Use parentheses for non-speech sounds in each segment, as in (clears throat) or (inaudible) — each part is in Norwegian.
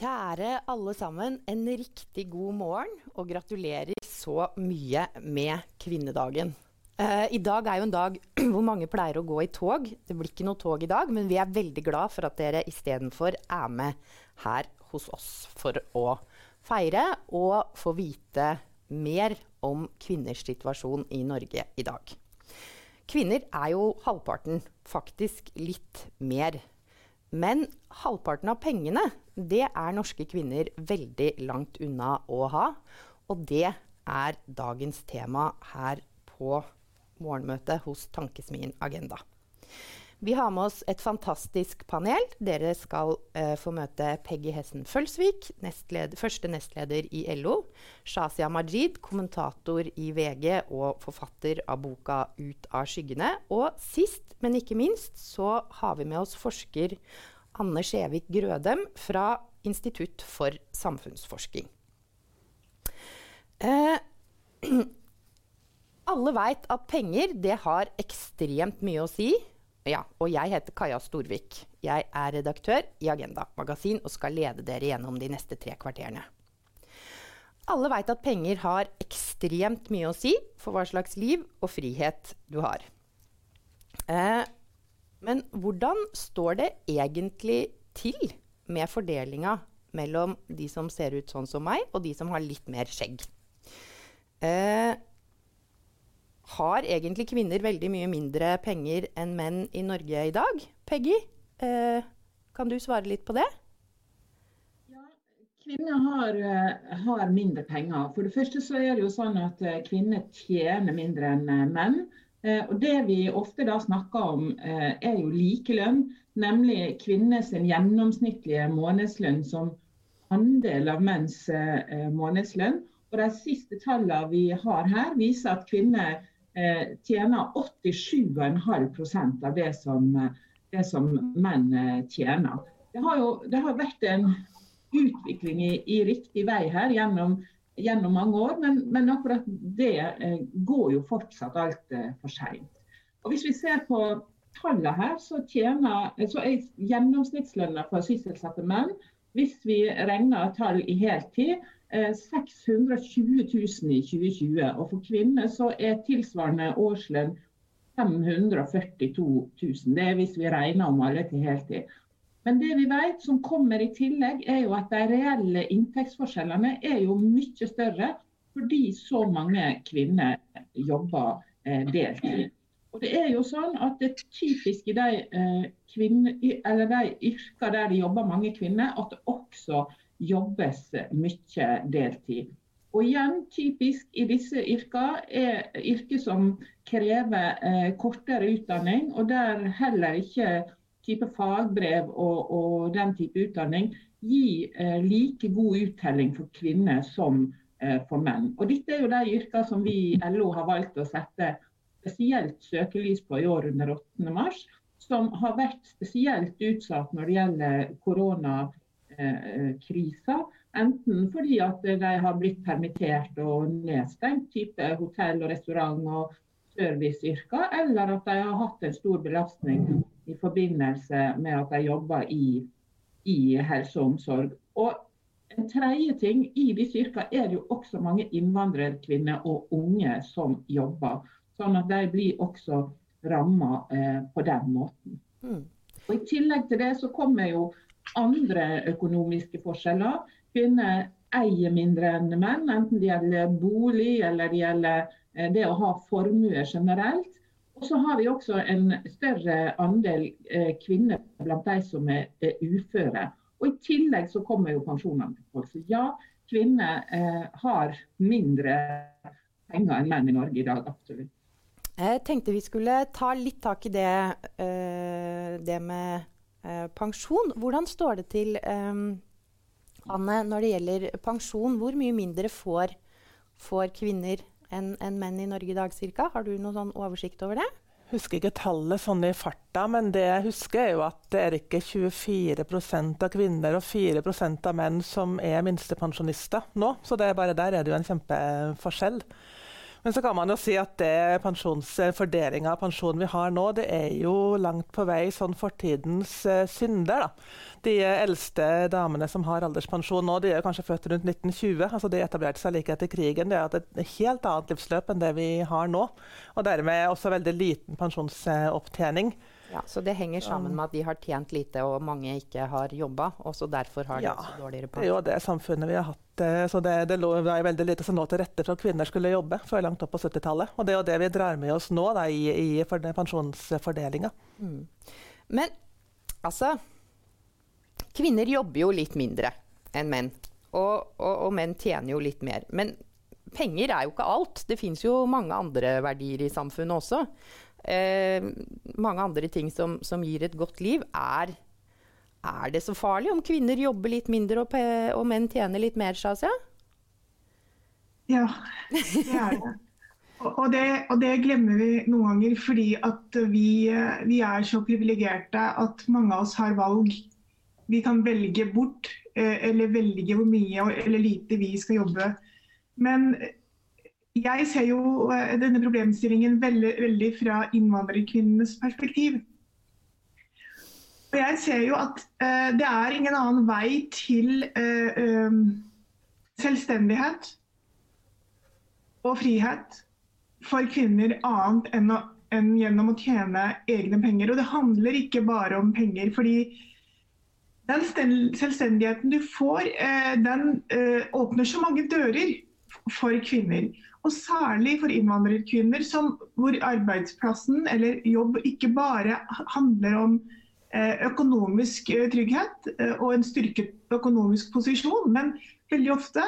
Kjære alle sammen, en riktig god morgen, og gratulerer så mye med kvinnedagen. Uh, I dag er jo en dag (clears throat) hvor mange pleier å gå i tog. Det blir ikke noe tog i dag, men vi er veldig glad for at dere istedenfor er med her hos oss for å feire og få vite mer om kvinners situasjon i Norge i dag. Kvinner er jo halvparten, faktisk litt mer. Men halvparten av pengene det er norske kvinner veldig langt unna å ha. Og det er dagens tema her på morgenmøtet hos Tankesmien Agenda. Vi har med oss et fantastisk panel. Dere skal uh, få møte Peggy Hessen Følsvik, nestled, første nestleder i LO. Shazia Majid, kommentator i VG og forfatter av boka 'Ut av skyggene'. Og sist, men ikke minst, så har vi med oss forsker Anne Skjevik Grødem fra Institutt for samfunnsforsking. Eh, (clears throat) alle veit at penger det har ekstremt mye å si ja, og jeg heter Kaja Storvik. Jeg er redaktør i Agenda magasin og skal lede dere gjennom de neste tre kvarterene. Alle veit at penger har ekstremt mye å si for hva slags liv og frihet du har. Eh, men hvordan står det egentlig til med fordelinga mellom de som ser ut sånn som meg, og de som har litt mer skjegg? Eh, har egentlig kvinner veldig mye mindre penger enn menn i Norge i dag? Peggy, eh, kan du svare litt på det? Ja, Kvinner har, uh, har, mindre penger. For det første så er det jo sånn at uh, kvinner tjener mindre enn uh, menn. Og Det vi ofte da snakker om, er jo likelønn. Nemlig kvinnenes gjennomsnittlige månedslønn som andel av menns månedslønn. Og De siste tallene vi har her, viser at kvinner Eh, tjener 87,5 av det som, det som menn eh, tjener. Det har, jo, det har vært en utvikling i, i, riktig vei her gjennom, gjennom mange år, men, men, akkurat det eh, går jo fortsatt altfor eh, seint. Hvis vi ser på tallene her, så, tjener, så er gjennomsnittslønna for sysselsatte menn, hvis vi regner tall i heltid, 620 eh, 000 i 2020. Og for kvinner så er tilsvarende årslønn 542 000. Det er hvis vi regner om alle til heltid. Men det vi vet som kommer i tillegg, er jo at de reelle inntektsforskjellene er jo mye større fordi så mange kvinner jobber eh, deltid. Og det er jo sånn at det er typisk i de, eh, kvinne, de yrker der det jobber mange kvinner, at det også jobbes mye deltid. Og igjen, typisk i disse yrkene er yrker som krever eh, kortere utdanning, og der heller ikke type fagbrev og, og den type utdanning gir eh, like god uttelling for kvinner som eh, for menn. Og Dette er jo de yrkene som vi i LO har valgt å sette spesielt søkelys på i år under 8. mars, som har vært spesielt utsatt når det gjelder korona Eh. Enten fordi at de har blitt permittert og nedstengt, type hotell og restaurant og serviceyrker, eller at de har hatt en stor belastning i forbindelse med at de jobber i, i helse og omsorg. Og en tredje ting, I disse yrkene er det jo også mange innvandrerkvinner og unge som jobber. Sånn at de blir også ramma eh, på den måten. Mm. Og I tillegg til det så kommer jo andre økonomiske forskjeller. Kvinner eier mindre enn menn, enten det gjelder bolig eller det gjelder eh, det å ha formue generelt. Og så har vi også en større andel eh, kvinner blant de som er uføre. Og I tillegg så kommer jo pensjonene til folk. Så ja, kvinner eh, har mindre penger enn menn i Norge i dag. Absolutt. Jeg tenkte vi skulle ta litt tak i det, det med Eh, pensjon. Hvordan står det til, Anne, når det gjelder pensjon? Hvor mye mindre får, får kvinner enn en menn i Norge i dag cirka? Har du noen sånn oversikt over det? Jeg husker ikke tallet sånn i farta, men det jeg husker er jo at det er ikke 24% av kvinner og 4% av menn som er minstepensjonister nå. Så bare der er det jo en kjempeforskjell. Men så kan man jo si at det pensjonsfordelinga av pensjonen vi har nå, det er jo langt på vei sånn fortidens uh, synder. da. De eldste damene som har alderspensjon nå, de er kanskje født rundt 1920. altså De etablerte seg like etter krigen. Det er et helt annet livsløp enn det vi har nå. Og dermed også veldig liten pensjonsopptjening. Ja, Så det henger sammen med at de har tjent lite og mange ikke har jobba, og så derfor har de ja, også dårligere pensjon? Det er jo det samfunnet vi har hatt. Eh, så det, det lå det veldig lite som lå til rette for at kvinner skulle jobbe før langt opp på 70-tallet. Og det er jo det vi drar med oss nå da, i, i pensjonsfordelinga. Mm. Men altså Kvinner jobber jo litt mindre enn menn. Og, og, og menn tjener jo litt mer. Men penger er jo ikke alt. Det fins jo mange andre verdier i samfunnet også eh, mange andre ting som, som, gir et godt liv, er, er det så farlig om kvinner jobber litt mindre og, og menn tjener litt mer, Shazia? Ja, det er det. Og det, og det, glemmer vi noen ganger fordi at vi, vi, er så privilegerte at mange av oss har valg. Vi kan velge bort eh, eller velge hvor mye eller lite vi skal jobbe. Men jeg ser jo eh, denne problemstillingen veldig, veldig fra innvandrerkvinnenes perspektiv. Og jeg ser jo at uh, det er ingen annen vei til uh, um, selvstendighet og frihet for kvinner annet enn, å, enn, gjennom å tjene egne penger. Og det handler ikke bare om penger. fordi den selvstendigheten du får, uh, den åpner så mange dører for kvinner. Og særlig for innvandrerkvinner som, hvor arbeidsplassen eller jobb ikke bare handler om eh, økonomisk eh, trygghet eh, og en styrket økonomisk posisjon, men veldig ofte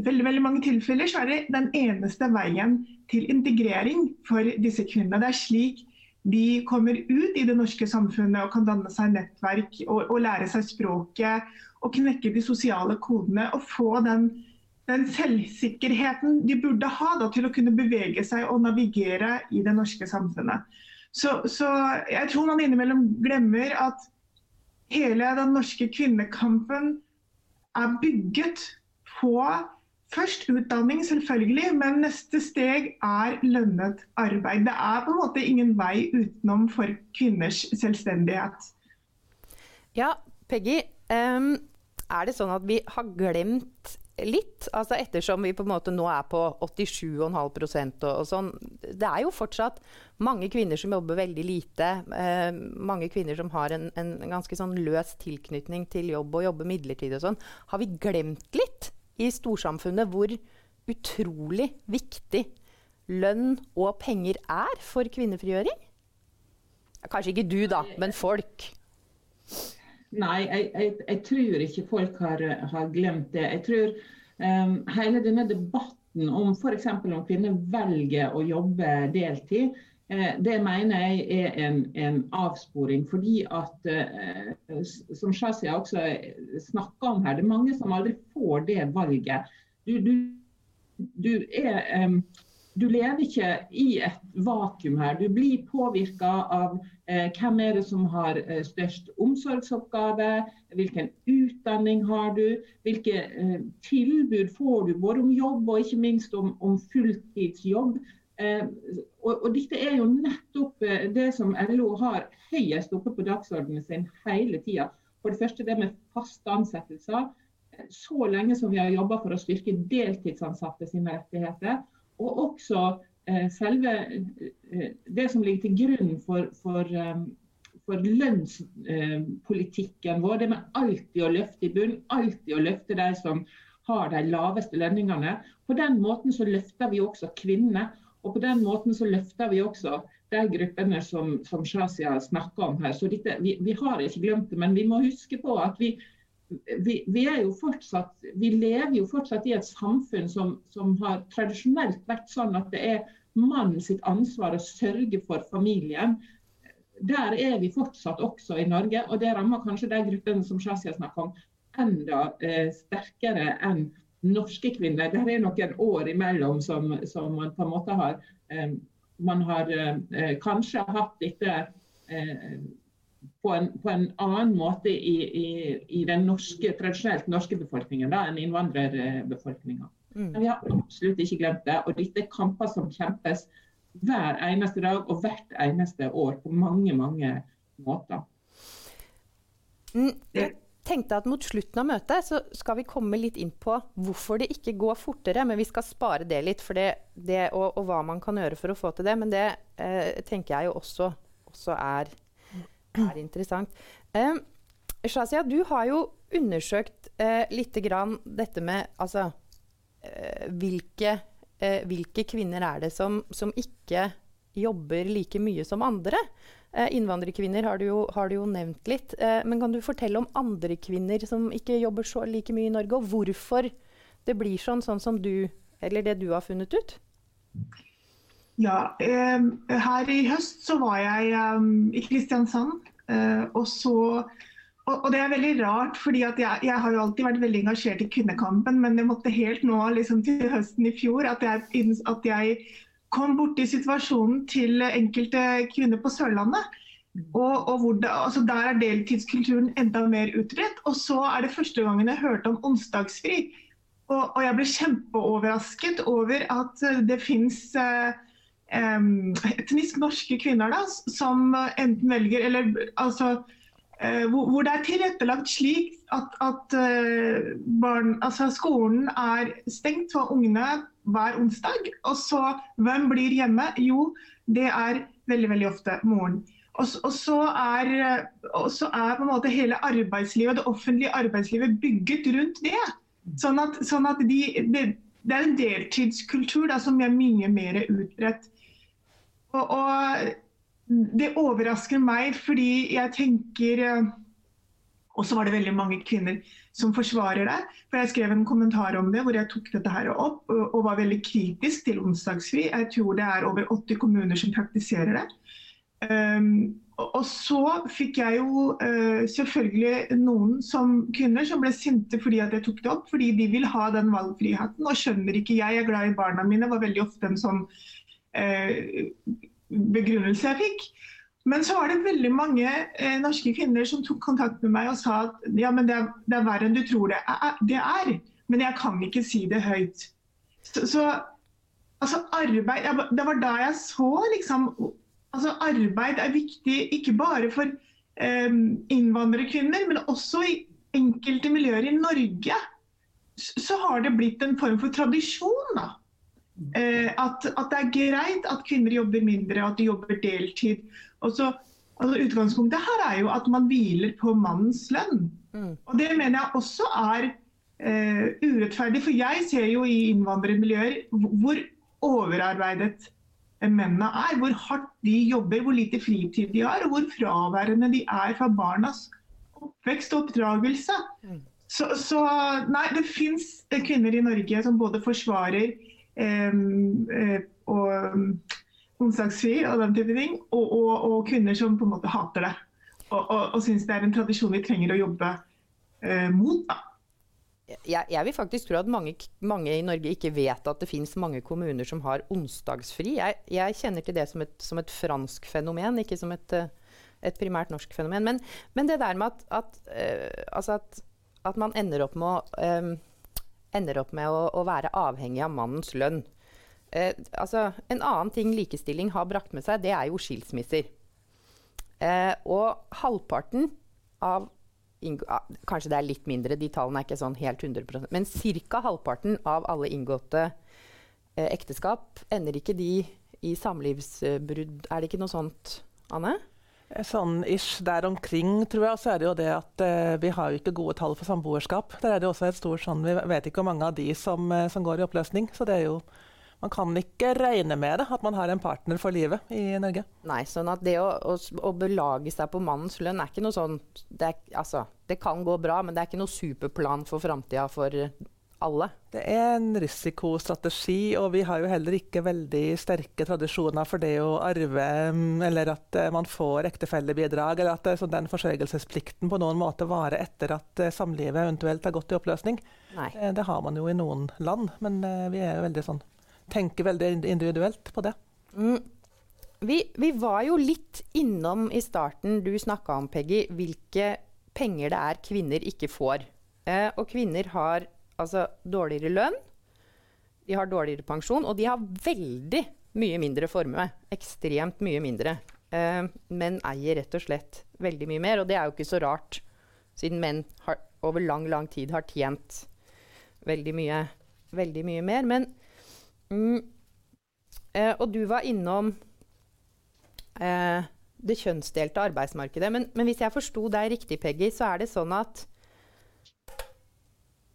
veldig, veldig mange tilfeller så er det den eneste veien til integrering for disse kvinnene. Det er slik de kommer ut i det norske samfunnet og kan danne seg nettverk og, og lære seg språket og knekke de sosiale kodene og få den den selvsikkerheten de burde ha da, til å kunne bevege seg og navigere i det norske samfunnet. Så, så, jeg tror man innimellom glemmer at hele den norske kvinnekampen er bygget på først utdanning, selvfølgelig, men neste steg er lønnet arbeid. Det er på en måte ingen vei utenom for kvinners selvstendighet. Ja, Peggy. Um, er det sånn at vi har glemt litt. Altså ettersom vi på en måte nå er på 87,5% og, og sånn. Det er jo fortsatt mange kvinner som jobber veldig lite. Eh, mange kvinner som har en, en, ganske sånn løs tilknytning til jobb og jobber midlertidig og sånn. Har vi glemt litt i storsamfunnet hvor utrolig viktig lønn og penger er for kvinnefrigjøring? Kanskje ikke du, da, men folk. Nei, jeg, jeg, jeg, tror ikke folk har, har glemt det. Jeg tror um, hele denne debatten om f.eks. om kvinner velger å jobbe deltid, uh, det mener jeg er en, en avsporing. Fordi at, uh, som Shazia også snakka om her, det er mange som aldri får det valget. Du, du, du er um, du lever ikke i et vakuum her. Du blir påvirka av eh, hvem er det som har eh, størst omsorgsoppgave, hvilken utdanning har du, hvilke eh, tilbud får du både om jobb og ikke minst om, om fulltidsjobb. Eh, og, og, dette er jo nettopp eh, det som LO har høyest oppe på dagsordenen sin hele tida. For det første det med faste ansettelser. Så lenge som vi har jobba for å styrke deltidsansatte sine rettigheter og også eh, selve eh, det som ligger til grunn for, for, eh, for lønnspolitikken vår. Det med alltid å løfte i bunn, alltid å løfte de som har de laveste lønningene. På den måten så løfter vi også kvinner. Og på den måten så løfter vi også de gruppene som, som Shazia snakker om her. Så dette, vi, vi, har ikke glemt det, men vi må huske på at vi, vi, vi, fortsatt, vi, lever jo fortsatt i et samfunn som, som, har tradisjonelt vært sånn at det er mannen sitt ansvar å sørge for familien. Der er vi fortsatt også i Norge, og det rammer kanskje de gruppene som Shazia snakker om, enda eh, sterkere enn norske kvinner. Det er noen år imellom som, som man på en måte har eh, Man har eh, kanskje hatt dette eh, på en, på en, annen måte i, i, i den norske, tradisjonelt norske befolkningen da, enn innvandrerbefolkninga. Mm. Men vi har absolutt ikke glemt det. Og dette er kamper som kjempes hver eneste dag og hvert eneste år på mange, mange måter. Mm, jeg tenkte at Mot slutten av møtet så skal vi komme litt inn på hvorfor det ikke går fortere. Men vi skal spare det litt, det, det og, og, hva man kan gjøre for å få til det. Men det eh, tenker jeg jo også, også er, er, interessant. Eh, Shazia, du har jo undersøkt eh, litt grann dette med altså, eh, hvilke, eh, hvilke, kvinner er det som, som, ikke jobber like mye som andre? Eh, innvandrerkvinner har du, jo, har du, jo, nevnt litt. Eh, men kan du fortelle om andre kvinner som ikke jobber så like mye i Norge, og hvorfor det blir sånn, sånn som du, eller det du har funnet ut? Ja, eh, her i høst så var jeg i Kristiansand. og så og, det er veldig rart, fordi jeg, jeg, har jo alltid vært veldig engasjert i kvinnekampen, men det måtte helt nå liksom til høsten i fjor at jeg, at jeg kom borti situasjonen til enkelte kvinner på Sørlandet. Og, og det, altså Der er deltidskulturen enda mer utbredt. Og så er det første gangen jeg hørte om onsdagsfri. Og, og jeg ble kjempeoverrasket over at det fins eh, etnisk norske kvinner da, som enten velger eller altså Eh, hvor det er tilrettelagt slik at, at eh, barn, altså skolen er stengt for ungene hver onsdag. Og så hvem blir hjemme? Jo, det er veldig veldig ofte moren. Og, og, så er, og, så er, på en måte hele arbeidslivet, det offentlige arbeidslivet bygget rundt det. Sånn at, sånn at de, det, det, er en deltidskultur da, som er mye mer utbredt. Og, og det overrasker meg fordi jeg tenker eh, Og så var det veldig mange kvinner som forsvarer det. For Jeg skrev en kommentar om det hvor jeg tok dette her opp og var veldig kritisk til onsdagsfri. Jeg tror det er over 80 kommuner som praktiserer det. Um, og så fikk jeg jo uh, selvfølgelig noen som kvinner som ble sinte fordi at jeg tok det opp, fordi de vil ha den valgfriheten. Og skjønner ikke jeg, jeg er glad i barna mine, var veldig ofte en sånn begrunnelse jeg fikk. Men så var det veldig mange eh, norske kvinner som tok kontakt med meg og sa at ja, men det er, det er verre enn du tror det er, det er, men jeg kan ikke si det høyt. Så, så altså arbeid, jeg, Det var da jeg så liksom altså Arbeid er viktig ikke bare for eh, innvandrerkvinner, men også i enkelte miljøer i Norge. Så har det blitt en form for tradisjon. da Eh, at, at, det er greit at kvinner jobber mindre, at de jobber deltid. Så, altså utgangspunktet her er jo at man hviler på mannens lønn. Mm. Og det mener jeg også er uh, urettferdig. For jeg ser jo i innvandrermiljøer hvor overarbeidet mennene er. Hvor hardt de jobber, hvor lite fritid de har, og hvor fraværende de er fra barnas oppvekst og oppdragelse. Mm. Så, så nei, det fins kvinner i Norge som både forsvarer Eh, og omsorgsfri onsdagsfri og den type ting. Og, og, og, kvinner som på en måte hater det. Og, og, og syns det er en tradisjon vi trenger å jobbe eh, mot. da. Jeg, jeg, vil faktisk tro at mange, mange, i Norge ikke vet at det finnes mange kommuner som har onsdagsfri. Jeg, jeg kjenner til det som et, som et, fransk fenomen, ikke som et, eh, et primært norsk fenomen. Men, men, det der med at, at, altså at man ender opp med å um, ender opp med å, å være avhengig av mannens lønn. Eh, altså, en annen ting likestilling har brakt med seg, det er jo skilsmisser. Eh, og halvparten av Kanskje det er litt mindre, de tallene er ikke sånn helt 100% men ca. halvparten av alle inngåtte eh, ekteskap ender ikke de i samlivsbrudd. Er det ikke noe sånt, Anne? Sånn ish der omkring, tror jeg. Så er det jo det at eh, vi har jo ikke gode tall for samboerskap. Der er det også et stort sånn, Vi vet ikke hvor mange av de som, uh, som, går i oppløsning. Så det er jo Man kan ikke regne med det, at man har en partner for livet i Norge. Nei, sånn at det å, å, å belage seg på mannens lønn er ikke noe sånn det, er, altså, det kan gå bra, men det er ikke noe superplan for framtida for alle. Det er en risikostrategi, og vi har jo heller ikke veldig sterke tradisjoner for det å arve, mm, eller at uh, man får ektefellebidrag, eller at uh, den forsørgelsesplikten på noen måte varer etter at uh, samlivet eventuelt har gått i oppløsning. det har man jo i noen land, men vi er jo veldig sånn, tenker veldig individuelt på det. Mm. Vi, vi, var jo litt innom i starten, du snakka om Peggy, hvilke penger det er kvinner ikke får. og kvinner har altså dårligere lønn. de har dårligere pensjon, og de har veldig mye mindre formue. Ekstremt mye mindre. Uh, menn eier rett og slett veldig mye mer, og det er jo ikke så rart, siden menn har, over lang, lang tid har tjent veldig mye, veldig mye mer. Men mm, uh, Og du var innom uh, det kjønnsdelte arbeidsmarkedet. Men, men hvis jeg forsto deg riktig, Peggy, så er det sånn at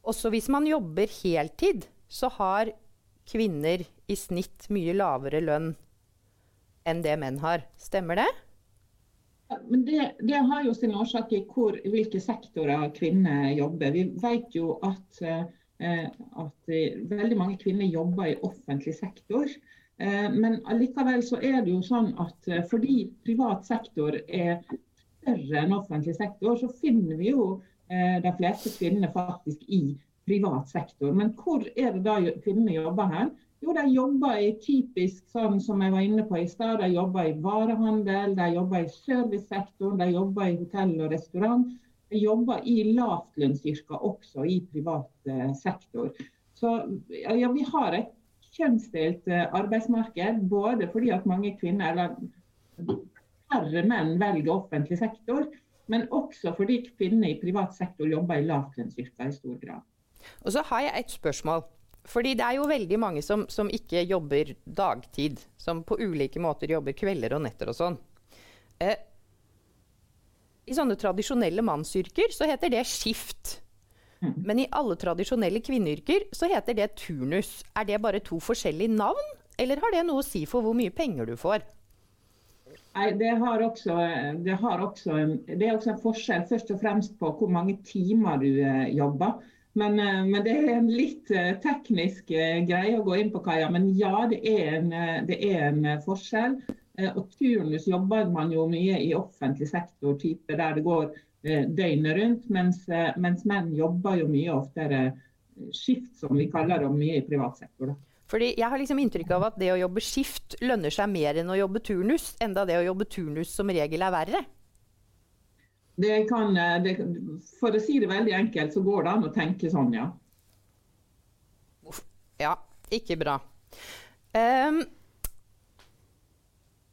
også hvis man jobber heltid, så har kvinner i snitt mye lavere lønn enn det menn har. Stemmer det? Ja, men det, det, har jo sin årsak i hvor, hvilke sektorer kvinner jobber. Vi vet jo at, eh, at veldig mange kvinner jobber i offentlig sektor. Eh, men allikevel så er det jo sånn at eh, fordi privat sektor er større enn offentlig sektor, så finner vi jo de fleste kvinnene faktisk i privat sektor. Men hvor er det da kvinnene jobber hen? Jo, de jobber i typisk sånn som jeg var inne på i stad. De jobber i varehandel, de jobber i servicesektoren, de jobber i hotell og restaurant. De jobber i lavtlønnsyrker også i privat eh, sektor. Så ja, vi har et kjønnsdelt eh, arbeidsmarked, både fordi at mange kvinner, eller færre menn velger offentlig sektor, men også fordi kvinner i privat sektor jobber i lavlønnsyrker i stor grad. Og så har jeg et spørsmål. Fordi det er jo veldig mange som, som, ikke jobber dagtid. Som på ulike måter jobber kvelder og netter og sånn. Eh, I sånne tradisjonelle mannsyrker så heter det skift. Mm. Men i alle tradisjonelle kvinneyrker så heter det turnus. Er det bare to forskjellige navn, eller har det noe å si for hvor mye penger du får? Nei, det, også, det, også det er også en forskjell først og fremst på hvor mange timer du eh, jobber. Men, eh, men, det er en litt eh, teknisk greie å gå inn på, Kaja. Men ja, det er en, det er en forskjell. Og turnus jobber man jo mye i offentlig sektor, type der det går døgnet rundt. Mens, mens, menn jobber jo mye oftere skift, som vi kaller det, og mye i privat sektor. Da. Fordi Jeg har liksom inntrykk av at det å jobbe skift lønner seg mer enn å jobbe turnus. Enda det å jobbe turnus som regel er verre. Det kan, eh, det, for å si det veldig enkelt, så går det an å tenke sånn, ja. Ja, ikke bra. Um,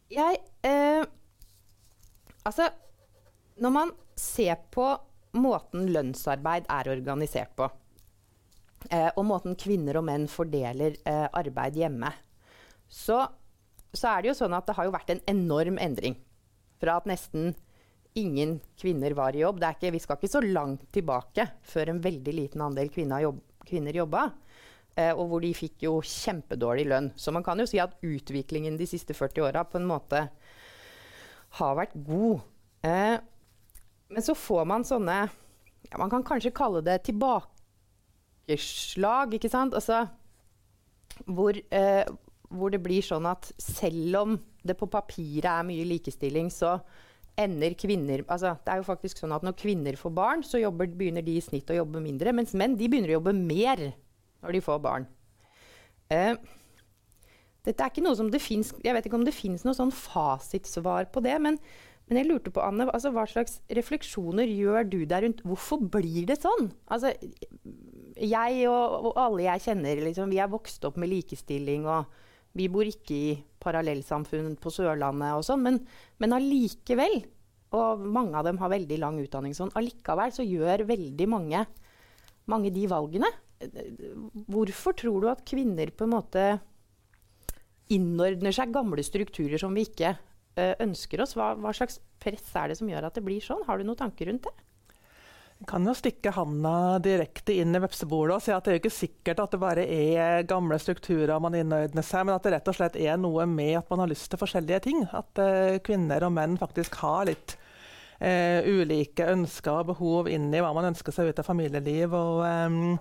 jeg uh, Altså, når man ser på måten lønnsarbeid er organisert på, og måten kvinner og menn fordeler uh, arbeid hjemme, så, så, er det jo sånn at det har vært en enorm endring. Fra at nesten ingen kvinner var i jobb. Ikke, vi skal ikke så langt tilbake før en veldig liten andel kvinner, jobb, kvinner jobba. Eh, og hvor de fikk jo kjempedårlig lønn. Så man kan jo si at utviklingen de siste 40 åra på en måte har vært god. Eh, men så får man sånne ja, Man kan kanskje kalle det tilbakeslag, ikke sant? Altså hvor, eh, hvor det blir sånn at selv om det på papiret er mye likestilling, så ender kvinner altså, Det er jo faktisk sånn at når kvinner får barn, så jobber, begynner de i snitt å jobbe mindre. Mens menn de begynner å jobbe mer når de får barn. Eh, dette er ikke noe som det finnes, Jeg vet ikke om det fins noe sånn fasitsvar på det. Men, men, jeg lurte på, Anne, altså, hva slags refleksjoner gjør du der rundt Hvorfor blir det sånn? Altså, jeg og, og alle jeg kjenner, liksom, vi er vokst opp med likestilling. og vi bor ikke i parallellsamfunn på Sørlandet og sånn, men, men allikevel, og mange av dem har veldig lang utdanning sånn, allikevel så gjør veldig mange, mange de valgene. Hvorfor tror du at kvinner på en måte innordner seg gamle strukturer som vi ikke uh, ønsker oss? Hva, hva slags press er det som gjør at det blir sånn? Har du noen tanker rundt det? Kan jo stikke handa direkte inn i vepsebordet og si at det er jo ikke sikkert at det bare er gamle strukturer man innordner seg, men at det rett og slett er noe med at man har lyst til forskjellige ting. At uh, kvinner og menn faktisk har litt uh, ulike ønsker og behov inn i hva man ønsker seg ut av familieliv og um,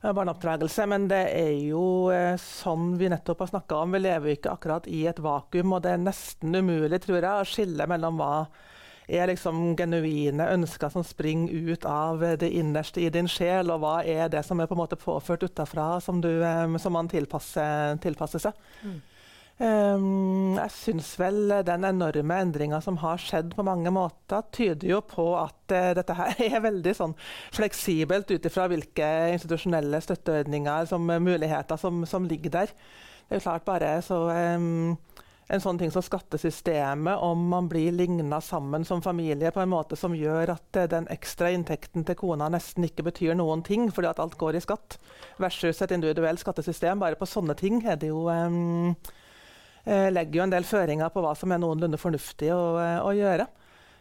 barneoppdragelse. Men det er jo uh, sånn vi nettopp har snakka om. Vi lever jo ikke akkurat i et vakuum, og det er nesten umulig tror jeg, å skille mellom hva er liksom genuine ønsker som springer ut av det innerste i din sjel, og hva er det som er på en måte påført utafra, som, som man tilpasser, tilpasser seg. Mm. Um, jeg syns vel den enorme endringa som har skjedd på mange måter, tyder jo på at uh, dette her (laughs) er veldig sånn fleksibelt ut ifra hvilke institusjonelle støtteordninger som uh, muligheter som, som, ligger der. Det er jo klart bare så um, en sånn ting som skattesystemet, om man blir ligna sammen som familie på en måte som gjør at uh, den ekstra inntekten til kona nesten ikke betyr noen ting fordi at alt går i skatt, versus et individuelt skattesystem. Bare på sånne ting er det jo um, Eh, legger jo en del føringer på hva som er noenlunde fornuftig å, eh, å gjøre.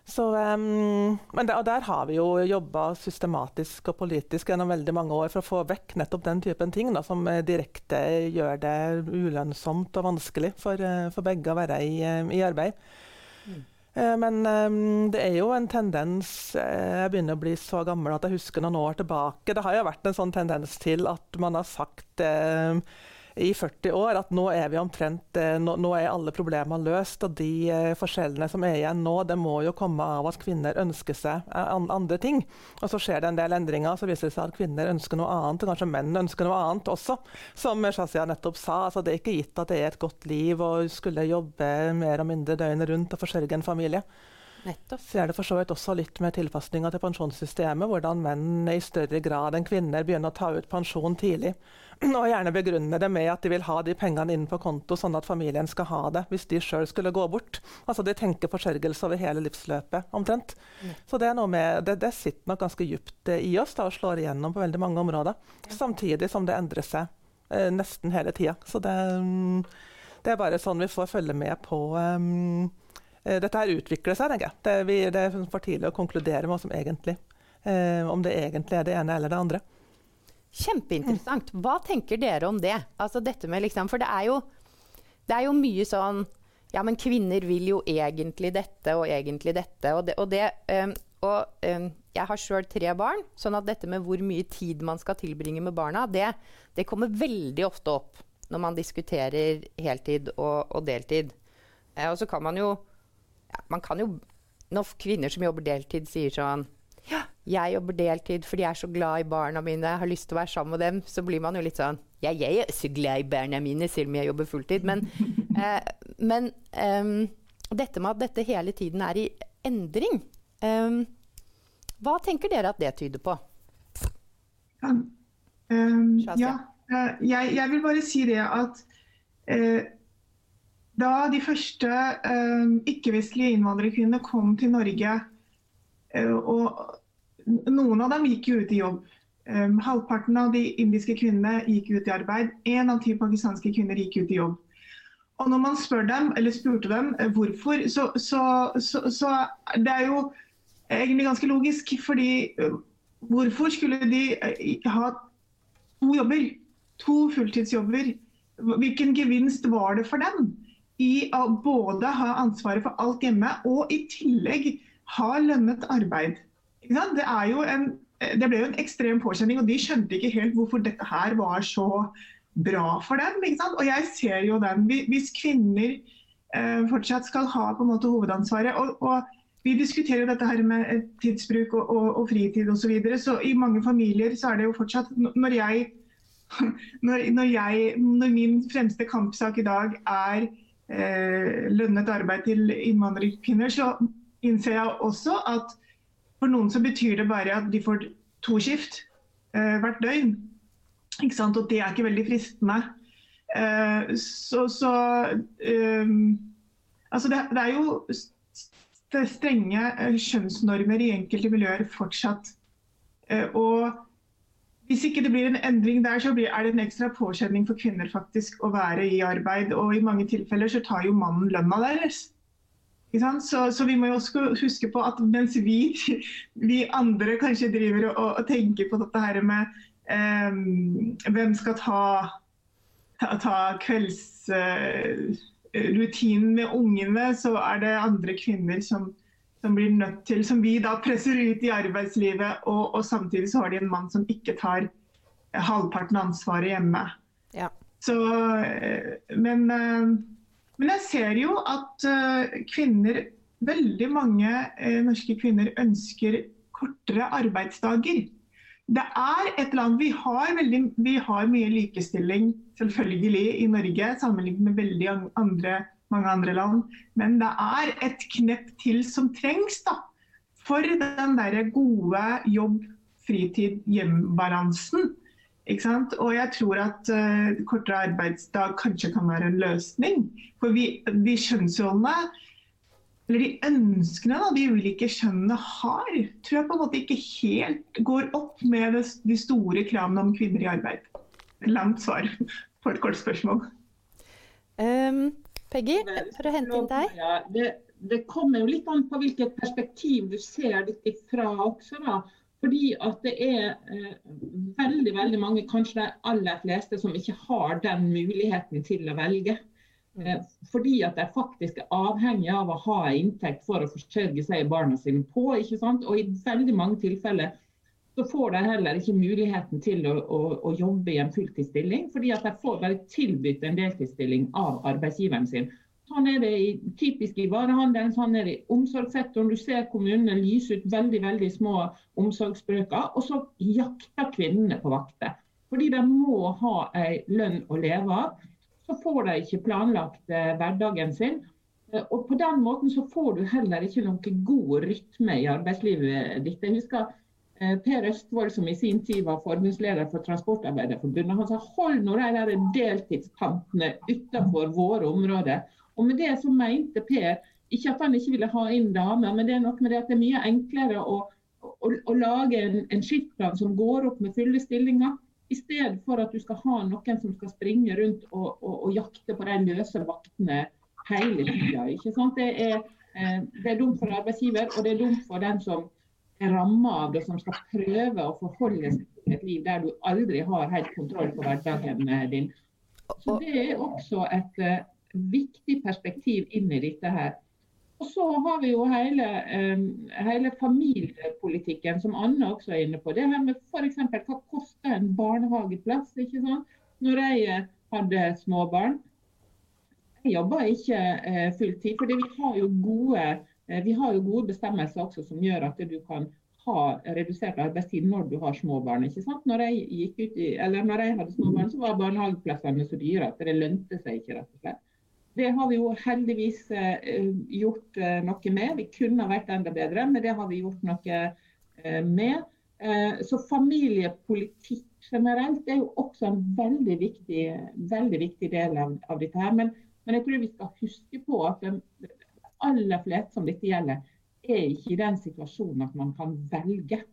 Så, um, der, og der har vi jo jobba systematisk og politisk gjennom veldig mange år for å få vekk nettopp den typen ting da, som eh, direkte gjør det ulønnsomt og vanskelig for, for begge å være i, i arbeid. Mm. Men um, det er jo en tendens Jeg begynner å bli så gammel at jeg husker noen år tilbake. Det har jo vært en sånn tendens til at man har sagt uh, i 40 år at nå er vi omtrent eh, nå, nå er alle problemene løst. Og de eh, forskjellene som er igjen nå, det må jo komme av at kvinner ønsker seg eh, andre ting. Og så skjer det en del endringer, så viser det seg at kvinner ønsker noe annet. Og kanskje menn ønsker noe annet også. Som Shazia nettopp sa, altså det er ikke gitt at det er et godt liv å skulle jobbe mer og mindre døgnet rundt og forsørge en familie. Nettopp. Ser er det for så vidt også litt med tilpasninga til pensjonssystemet, hvordan menn i større grad enn kvinner begynner å ta ut pensjon tidlig. (clears throat) Og gjerne begrunne det med at de vil ha de pengene inn på konto, sånn at familien skal ha det hvis de sjøl skulle gå bort. Altså De tenker forsørgelse over hele livsløpet, omtrent. Mm. Så det, er med, det, det sitter nok ganske dypt eh, i oss da, og slår igjennom på veldig mange områder. Samtidig som det endrer seg eh, nesten hele tida. Så det, mm, det, er bare sånn vi får følge med på um, dette her utvikler seg, tenker jeg. Det, vi, det, er for tidlig å konkludere med som egentlig, eh, om det egentlig er det ene eller det andre. Kjempeinteressant. Hva tenker dere om det? Altså dette med liksom, For det er, jo, det er jo mye sånn Ja, men kvinner vil jo egentlig dette og egentlig dette. Og, det, og, det, um, og um, jeg har sjøl tre barn, sånn at dette med hvor mye tid man skal tilbringe med barna, det, det kommer veldig ofte opp når man diskuterer heltid og, og deltid. Eh, og så kan man jo ja, Man kan jo Når kvinner som jobber deltid, sier sånn ja, jeg jobber deltid fordi jeg er så glad i barna mine, jeg har lyst til å være sammen med dem, så blir man jo litt sånn Ja, jeg er så glad i barna mine, selv om jeg jobber fulltid. Men, (laughs) eh, men um, dette med at dette hele tiden er i endring, um, hva tenker dere at det tyder på? Um, ja, uh, jeg, jeg, vil bare si det at uh, da de første uh, ikke-vestlige innvandrerkvinnene kom til Norge Eh, og noen av dem gikk jo ut i jobb. Um, halvparten av de indiske kvinnene gikk ut i arbeid. Én av ti pakistanske kvinner gikk ut i jobb. Og når man spør dem, eller spurte dem eh, hvorfor, så, så, så, så det er jo egentlig ganske logisk. Fordi hvorfor skulle de ha to jobber? To fulltidsjobber. Hvilken gevinst var det for dem i å både ha ansvaret for alt hjemme og i tillegg har lønnet arbeid. Det, en, det, ble jo en ekstrem påkjenning, og de skjønte ikke helt hvorfor dette her var så bra for dem. Og jeg ser jo den. Hvis kvinner eh, fortsatt skal ha på en måte hovedansvaret og, og vi diskuterer dette her med tidsbruk og, og, og fritid osv. Så, videre, så i mange familier så er det jo fortsatt Når jeg, (laughs) når, når, jeg, når min fremste kampsak i dag er eh, lønnet arbeid til innvandrerkvinner, så innser jeg også at for noen så betyr det bare at de får to skift uh, hvert døgn. Ikke sant? Og det er ikke veldig fristende. Uh, så, så um, Altså, det, det, er jo strenge kjønnsnormer i enkelte miljøer fortsatt. Og hvis ikke det blir en endring der, så er det en ekstra påkjenning for kvinner faktisk å være i arbeid. Og i mange tilfeller så tar jo mannen lønna deres. Så, så, vi må jo også huske på at mens vi, (laughs) vi andre kanskje driver og, og, tenker på dette her med um, hvem skal ta, ta, ta kveldsrutinen uh, med ungene, så er det andre kvinner som, som, blir nødt til, som vi da presser ut i arbeidslivet. Og, og samtidig så har de en mann som ikke tar halvparten av ansvaret hjemme. Ja. Så, men men jeg ser jo at kvinner, veldig mange norske kvinner ønsker kortere arbeidsdager. det er et land vi har, veldig, vi har mye likestilling selvfølgelig i Norge sammenlignet med veldig andre, mange andre land. Men det er et knepp til som trengs da, for den der gode jobb, fritid, hjem-balansen. Og jeg tror at uh, kortere arbeidsdag kanskje kan være en løsning. For vi, de kjønnsrollene, eller de ønskene da, de ulike kjønnene har, tror jeg på en måte ikke helt går opp med de store kravene om kvinner i arbeid. Langt svar på et kort spørsmål. Um, Peggy, for å hente inn deg. Det, det, kommer jo litt an på hvilket perspektiv du ser dette fra også. da. Fordi at det er eh, veldig veldig mange, kanskje de aller fleste, som ikke har den muligheten til å velge. Eh, fordi at de faktisk er avhengig av å ha inntekt for å forsørge seg og barna sine på. ikke sant? Og i veldig mange tilfeller så får de heller ikke muligheten til å, å, å jobbe i en fulltidsstilling, fordi at de får bare tilbudt en deltidsstilling av arbeidsgiveren sin. Sånn er det i, typisk i varehandelen, sånn er det i omsorgssektoren. Du ser kommunene lyse ut veldig veldig små omsorgsbrøker, og så jakter kvinnene på vakter. Fordi de må ha ei lønn å leve av. Så får de ikke planlagt eh, hverdagen sin. Eh, og På den måten så får du heller ikke noen god rytme i arbeidslivet ditt. Jeg husker Per Østvold, som i sin tid var forbundsleder for Transportarbeiderforbundet, han sa hold nå de der deltidskantene utenfor våre områder. Og med det så mente Per ikke at han ikke ville ha inn damer, men det er nok med det at det er mye enklere å, å, å lage en, en skiftplan som går opp med fulle stillinger, i stedet for at du skal ha noen som skal springe rundt og, og, og jakte på de løse vaktene hele tida. Det, er, eh, det er dumt for arbeidsgiver, og det er dumt for den som ramma av det, som skal prøve å forholde seg til et liv der du aldri har helt kontroll på hverdagen din. Så Det er også et uh, viktig perspektiv inn i dette her. Og så har vi jo hele, um, hele familiepolitikken, som Anne også er inne på. Det her med f.eks. hva koster en barnehageplass? ikke sant? Når jeg eh, hadde småbarn. Jeg jobba ikke uh, fulltid, fordi vi har, jo gode, vi har jo gode bestemmelser også som gjør at du kan ha redusert arbeidstid når du har små barn. ikke sant? Når jeg, gikk ut i, eller når jeg hadde små barn, så var barnehageplassene så dyre at det lønte seg ikke. rett og slett. Det har vi jo heldigvis eh, gjort eh, noe med. Vi kunne vært enda bedre, men det har vi gjort noe eh, med. Så familiepolitikk generelt er jo også en veldig viktig, veldig viktig del av, av dette. her. Men, men, jeg tror vi skal huske på at de aller fleste som dette gjelder, er ikke i den situasjonen at man kan velge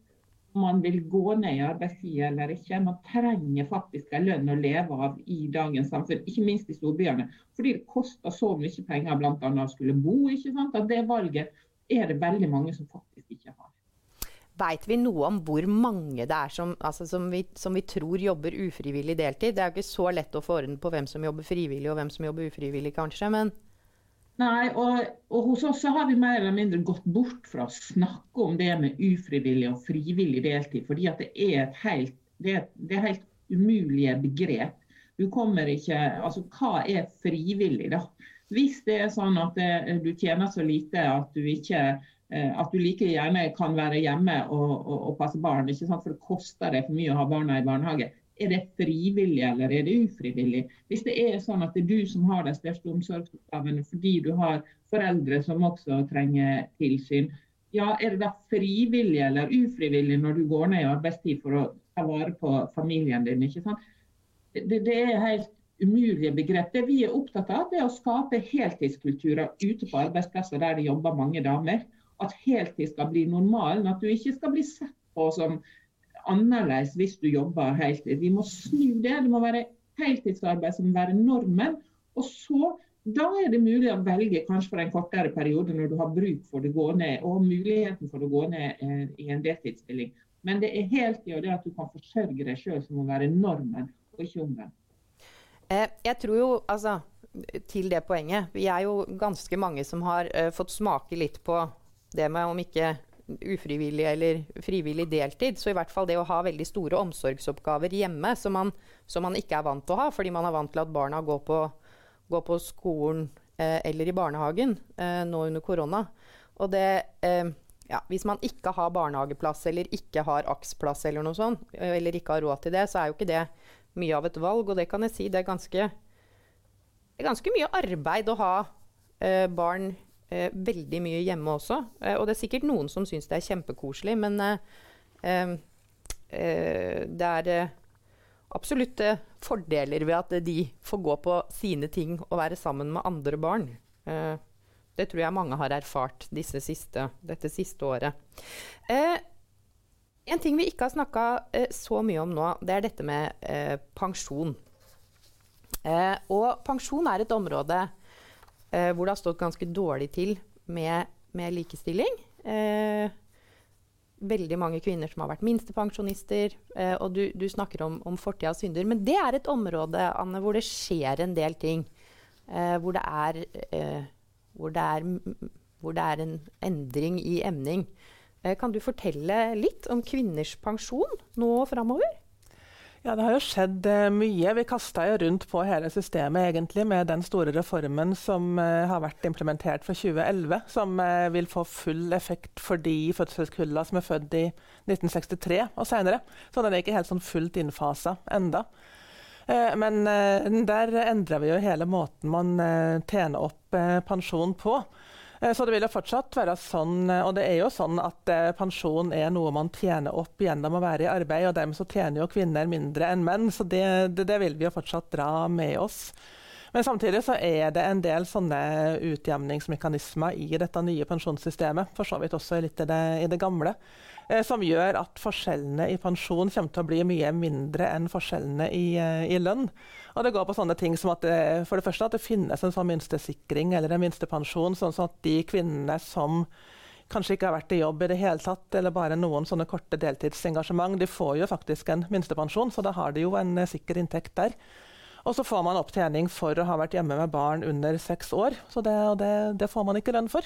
om man vil gå ned i arbeidstid eller ikke. Man trenger faktisk en lønn å leve av i dagens samfunn, ikke minst i storbyene. Fordi det koster så mye penger bl.a. å skulle bo. ikke sant? At det valget er det veldig mange som faktisk ikke har. Veit vi noe om hvor mange det er som, altså som, vi, som, vi, tror jobber ufrivillig deltid? Det er jo ikke så lett å få orden på hvem som jobber frivillig og hvem som jobber ufrivillig, kanskje. men... Nei, og, og, hos oss så har vi mer eller mindre gått bort fra å snakke om det med ufrivillig og frivillig deltid. fordi at det er et helt, det er, det er helt umulige begrep. Du kommer ikke, altså Hva er frivillig, da? Hvis det er sånn at det, du tjener så lite at du ikke eh, at du like gjerne kan være hjemme og, og, og passe barn, ikke sant? for det koster deg for mye å ha barna i barnehage, er det frivillig eller er det ufrivillig? Hvis det er sånn at det er du som har de største omsorgsoppgavene fordi du har foreldre som også trenger tilsyn, ja, er det da frivillig eller ufrivillig når du går ned i arbeidstid for å ta vare på familien din? ikke sant? Det, det er helt umulige begrep. Det vi er opptatt av, er å skape heltidskulturer ute på arbeidsplasser der det jobber mange damer. At heltid skal bli normalen. At du ikke skal bli sett på som annerledes hvis du jobber heltid. Vi må snu det. Det må være heltidsarbeid som må være normen. Og så, da er det mulig å velge kanskje for en kortere periode når du har bruk for det gå ned, og muligheten for å gå ned eh, i en deltidsstilling. Men det er heltid og det at du kan forsørge deg sjøl som må være normen, og ikke omvendt. Eh, jeg tror jo, altså, til det poenget Vi er jo ganske mange som har uh, fått smake litt på det med om ikke ufrivillig eller frivillig deltid. Så i hvert fall det å ha veldig store omsorgsoppgaver hjemme som man, som man ikke er vant til å ha, fordi man er vant til at barna går på, går på skolen eh, eller i barnehagen eh, nå under korona. Og det, eh, ja, hvis man ikke har barnehageplass eller ikke har AKS-plass eller noe sånt, eller ikke har råd til det, så er jo ikke det mye av et valg. Og det kan jeg si, det er ganske, det er ganske mye arbeid å ha eh, barn eh, veldig mye hjemme også. Eh, og det er sikkert noen som syns det er kjempekoselig, men det er absolutt fordeler ved at de får gå på sine ting og være sammen med andre barn. Det tror jeg mange har erfart siste, dette siste året. Eh, en ting vi ikke har snakka eh, så mye om nå, det er dette med eh, pensjon. Eh, og pensjon er et område eh, hvor det har stått ganske dårlig til med, med likestilling. Eh, veldig mange kvinner som har vært minstepensjonister. og du, du, snakker om, om fortidas synder. Men det er et område Anne, hvor det skjer en del ting. hvor det er hvor det er, hvor det er en endring i emning. Eh, kan du fortelle litt om kvinners pensjon nå og framover? Ja, Det har jo skjedd uh, mye. Vi kasta rundt på hele systemet egentlig med den store reformen som uh, har vært implementert fra 2011, som uh, vil få full effekt for de fødselskullene som er født i 1963 og senere. Så den er ikke helt sånn fullt innfasa enda. Eh, men eh, der endrer vi jo hele måten man eh, tjener opp pensjon på. Så det vil jo fortsatt være sånn, og det er jo sånn at pensjon er noe man tjener opp gjennom å være i arbeid, og dermed så tjener jo kvinner mindre enn menn, så det, det, det vil vi jo fortsatt dra med oss. Men samtidig så er det en del sånne utjevningsmekanismer i dette nye pensjonssystemet, for så vidt også litt i det, i det gamle. Eh, som gjør at forskjellene i pensjon kommer til å bli mye mindre enn forskjellene i, eh, i lønn. Og det går på sånne ting som at det, for det første at det finnes en sånn minstesikring eller en minstepensjon, sånn at de kvinnene som kanskje ikke har vært i jobb i det hele tatt, eller bare noen sånne korte deltidsengasjement, de får jo faktisk en minstepensjon, så da har de jo en eh, sikker inntekt der. Og så får man opptjening for å ha vært hjemme med barn under seks år, så det, det, det får man ikke lønn for.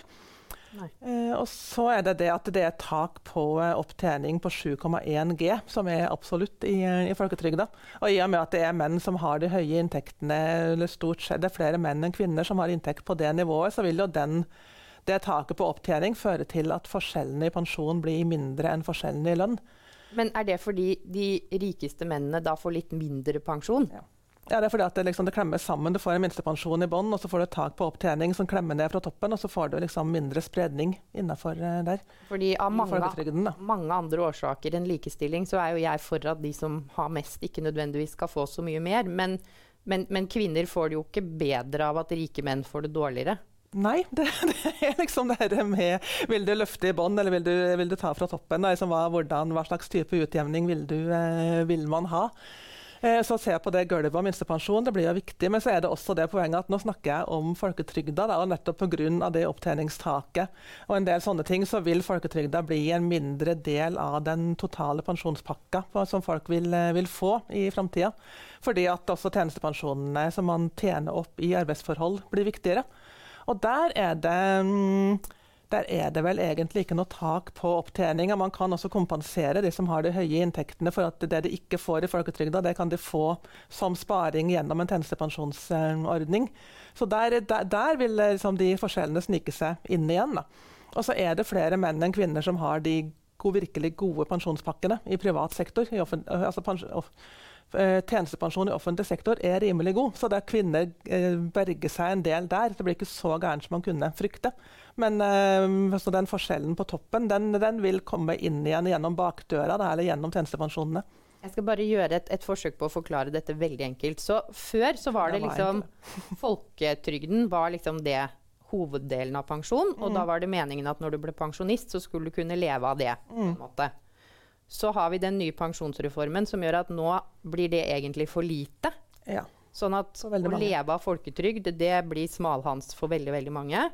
Eh, og så er det det at det er tak på eh, opptjening på 7,1 G, som er absolutt i, eh, i folketrygda. Og i og med at det er menn som har de høye inntektene, eller stort sett det er flere menn enn kvinner som har inntekt på det nivået, så vil jo den, det taket på opptjening føre til at forskjellene i pensjon blir mindre enn forskjellene i lønn. Men er det fordi de rikeste mennene da får litt mindre pensjon? Ja. Ja, det er fordi at det, liksom, det klemmes sammen. Du får en minstepensjon i bånn, og så får du et tak på opptjening som klemmer ned fra toppen, og så får du liksom mindre spredning innafor uh, der. Fordi av mange, mange, andre årsaker enn likestilling, så er jo jeg for at de som har mest, ikke nødvendigvis skal få så mye mer. Men, men, men kvinner får det jo ikke bedre av at rike menn får det dårligere. Nei, (laughs) det, det, er liksom det her med Vil du løfte i bånn, eller vil du, vil du, ta fra toppen? Liksom, hva, hvordan, hva slags type utjevning vil, du, eh, vil man ha? Eh, så se på det gulvet og minstepensjon, det blir jo viktig. Men så er det også det poenget at nå snakker jeg om folketrygda, da, og nettopp pga. det opptjeningstaket og en del sånne ting, så vil folketrygda bli en mindre del av den totale pensjonspakka som folk vil, eh, vil få i framtida. Fordi at også tjenestepensjonene som man tjener opp i arbeidsforhold, blir viktigere. Og der er det mm, der er det vel egentlig ikke noe tak på opptjeninga. Man kan også kompensere de som har de høye inntektene for at det de ikke får i folketrygda, det kan de få som sparing gjennom en tjenestepensjonsordning. Så der, der, der vil liksom de forskjellene snike seg inn igjen. Da. Og så er det flere menn enn kvinner som har de gode, virkelig gode pensjonspakkene i privat sektor. I altså Eh, tjenestepensjon i offentlig sektor er rimelig god. Så det er kvinner eh, berger seg en del der. Det blir ikke så gærent som man kunne frykte. Men så den forskjellen på toppen den, den, vil komme inn igjen gjennom bakdøra da, eller gjennom tjenestepensjonene. Jeg skal bare gjøre et, et, forsøk på å forklare dette veldig enkelt. Så Før så var det, liksom (laughs) Folketrygden var liksom det hoveddelen av pensjon. Og mm. da var det meningen at når du ble pensjonist, så skulle du kunne leve av det. på en mm. måte. Så har vi den nye pensjonsreformen som gjør at nå blir det egentlig for lite. Ja. Sånn at å leve av folketrygd, det blir smalhans for veldig veldig mange.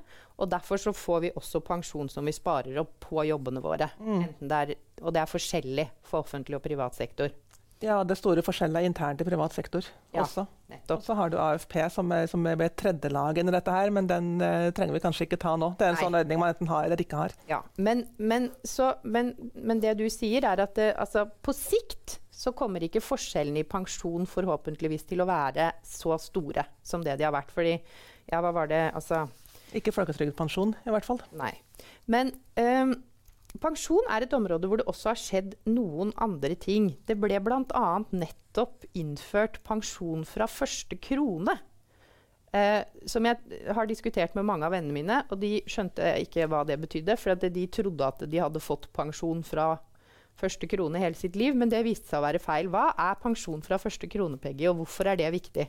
Og derfor så får vi også pensjon som vi sparer opp på jobbene våre. Mm. Det er, og det er forskjellig for offentlig og privat sektor. Ja, det store forskjellet er internt i privat sektor ja, også. Nettopp. så har du AFP som er, som er et tredjelag under dette her, men den uh, trenger vi kanskje ikke ta nå. Det er en Nei. sånn ordning man enten har eller ikke har. Ja, Men, men, så, men, men det du sier er at det, altså, på sikt så kommer ikke forskjellene i pensjon forhåpentligvis til å være så store som det de har vært. Fordi, ja, hva var det, altså Ikke folketrygdpensjon, i hvert fall. Nei. Men um, pensjon er et område hvor det også har skjedd noen andre ting. Det ble bl.a. nettopp innført pensjon fra første krone. Eh, som jeg har diskutert med mange av vennene mine, og de skjønte ikke hva det betydde. For de trodde at de hadde fått pensjon fra første krone hele sitt liv, men det viste seg å være feil. Hva er pensjon fra første krone, Peggy, og hvorfor er det viktig?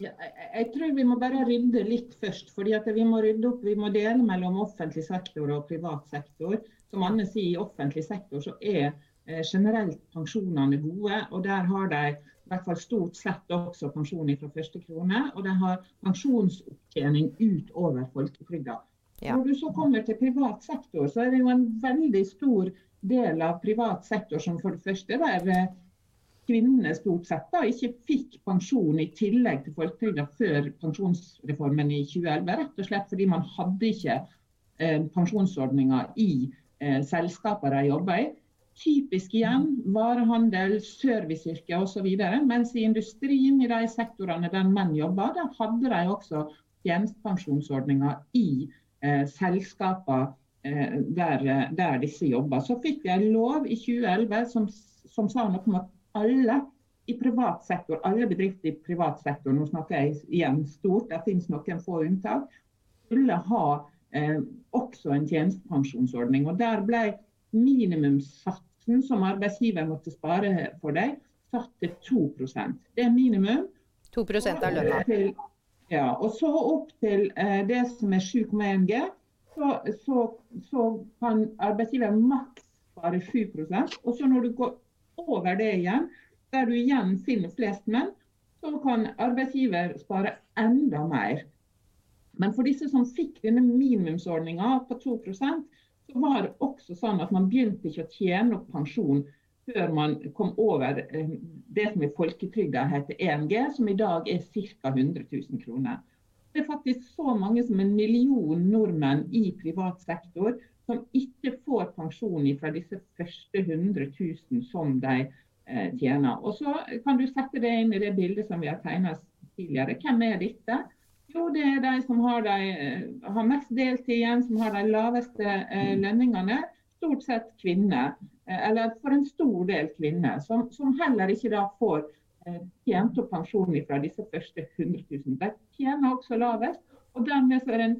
Ja, jeg, tror vi må bare rydde litt først. fordi Vi må rydde opp, vi må dele mellom offentlig sektor og privat sektor. Som Anne sier, i offentlig sektor så er eh, generelt pensjonene gode. og Der har de i hvert fall stort sett også pensjon fra første krone. Og de har pensjonsopptjening utover folketrygda. Ja. Når du så kommer til privat sektor, så er det jo en veldig stor del av privat sektor som for det første der eh, kvinnene stort sett da, ikke fikk pensjon i tillegg til folketrygda før pensjonsreformen i 2011. Rett og slett fordi man hadde ikke eh, pensjonsordninger i eh, selskaper de jobber i. Typisk igjen varehandel, serviceyrker osv. Mens i industrien, i de sektorene der menn jobber, der hadde de også tjenestepensjonsordninger i eh, selskaper Eh, der, eh, der, disse jobber. Så fikk vi en lov i 2011 som, som, sa noe om at alle i privat sektor, alle bedrifter i privat sektor, nå snakker jeg igjen stort, det finnes noen få unntak, skulle ha eh, også en tjenestepensjonsordning. Og Der ble minimumssatsen som arbeidsgiver måtte spare for deg, satt til 2 Det er minimum. 2% av lønna. Ja, og så opp til eh, det som er 7,1 G så, så, så kan arbeidsgiver maks spare 7 Og så når du går over det igjen, der du igjen finner flest menn, så kan arbeidsgiver spare enda mer. Men for disse som fikk denne minimumsordninga på 2% så var det også sånn at man begynte ikke å tjene opp pensjon før man kom over eh, det som i folketrygda heter 1G, som i dag er ca. 100 000 kroner. Det er faktisk så mange som en million nordmenn i privat sektor som ikke får pensjon fra disse første 100 000 som de eh, tjener. Og Så kan du sette det inn i det bildet som vi har tegnet tidligere. Hvem er dette? Jo, det er de som har, de, eh, har mest deltid igjen, som har de laveste eh, lønningene. Stort sett kvinner, eh, eller for en stor del kvinner, som, som heller ikke da får Eh, tjent opp pensjon fra disse første 100 000. De tjener også lavest, og dermed er det en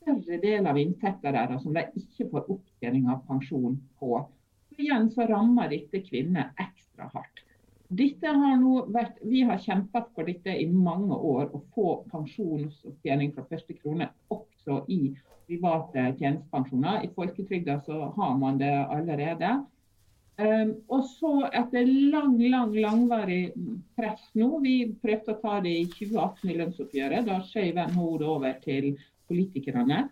større del av inntekten deres som de ikke får opptjening av pensjon på. Så igjen så rammer dette kvinner ekstra hardt. Har vært, vi har kjempet for dette i mange år, å få pensjonsopptjening fra første krone også i private tjenestepensjoner. I folketrygda så har man det allerede. Um, og så etter lang, lang, langvarig press nå, vi prøvde å ta det i 2018 i lønnsoppgjøret, da skjøv NHO det over til politikerne.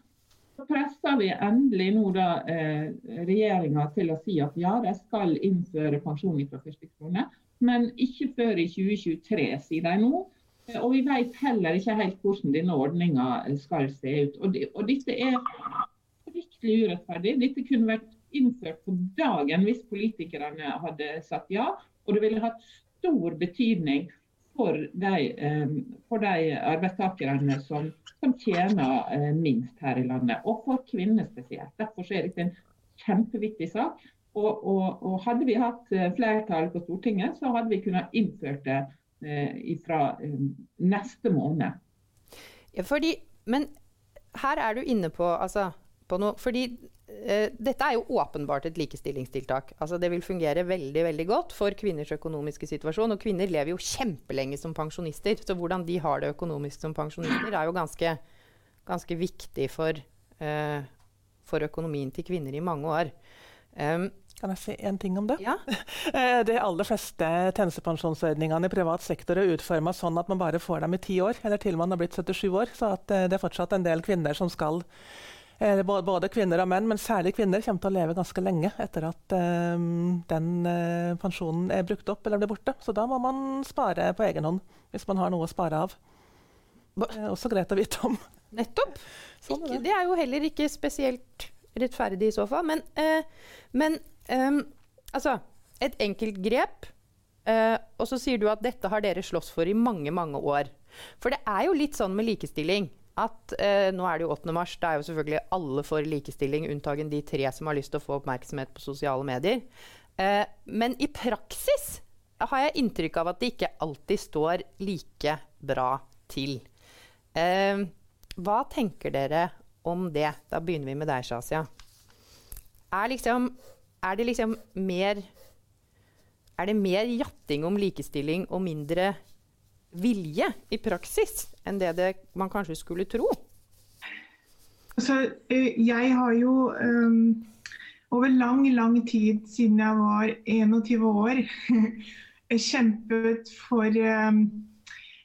Så pressa vi endelig nå da eh, regjeringa til å si at ja, de skal innføre pensjon fra første krone, men ikke før i 2023, sier de nå. Og vi vet heller ikke helt hvordan denne ordninga skal se ut. Og, de, og dette er fryktelig urettferdig. Dette kunne vært innført på dagen hvis politikerne hadde sagt ja. Og det ville hatt stor betydning for de, eh, for de arbeidstakerne som, som tjener eh, minst her i landet, og for kvinner spesielt. Derfor er dette en kjempeviktig sak. Og, og, og, hadde vi hatt eh, flertall på Stortinget, så hadde vi kunnet innført det eh, fra eh, neste måned. Ja, fordi, men her er du inne på, altså, på noe fordi eh, dette er jo åpenbart et likestillingstiltak. Altså, det vil fungere veldig veldig godt for kvinners økonomiske situasjon. Og kvinner lever jo kjempelenge som pensjonister, så hvordan de har det økonomisk som pensjonister, er jo ganske, ganske viktig for, uh, for, økonomien til kvinner i mange år. Um, kan jeg si en ting om det? Ja. (laughs) Eh, de aller fleste tjenestepensjonsordningene i privat sektor er utforma sånn at man bare får dem i ti år, eller til man har blitt 77 år. Så det er fortsatt en del kvinner som skal Eh, både kvinner og menn, men særlig kvinner kommer til å leve ganske lenge etter at den pensjonen er brukt opp eller blir borte. Så da må man spare på egen hånd hvis man har noe å spare av. Det er også greit å vite om. Nettopp. Sånn er det. det. er jo heller ikke spesielt rettferdig i så fall. Men, uh, men um, altså Et enkelt grep. Uh, og så sier du at dette har dere slåss for i mange, mange år. For det er jo litt sånn med likestilling at eh, nå er det jo 8. mars. Det er jo selvfølgelig alle for likestilling, unntagen de tre som har lyst til å få oppmerksomhet på sosiale medier. Eh, men i praksis har jeg inntrykk av at det ikke alltid står like bra til. Eh, hva tenker dere om det? Da begynner vi med deg, Shazia. Er, liksom, er det liksom mer Er det mer jatting om likestilling og mindre vilje i praksis enn det, det man kanskje skulle tro? Altså, jeg har jo um, over lang, lang tid siden jeg var 21 år (laughs) kjempet for um,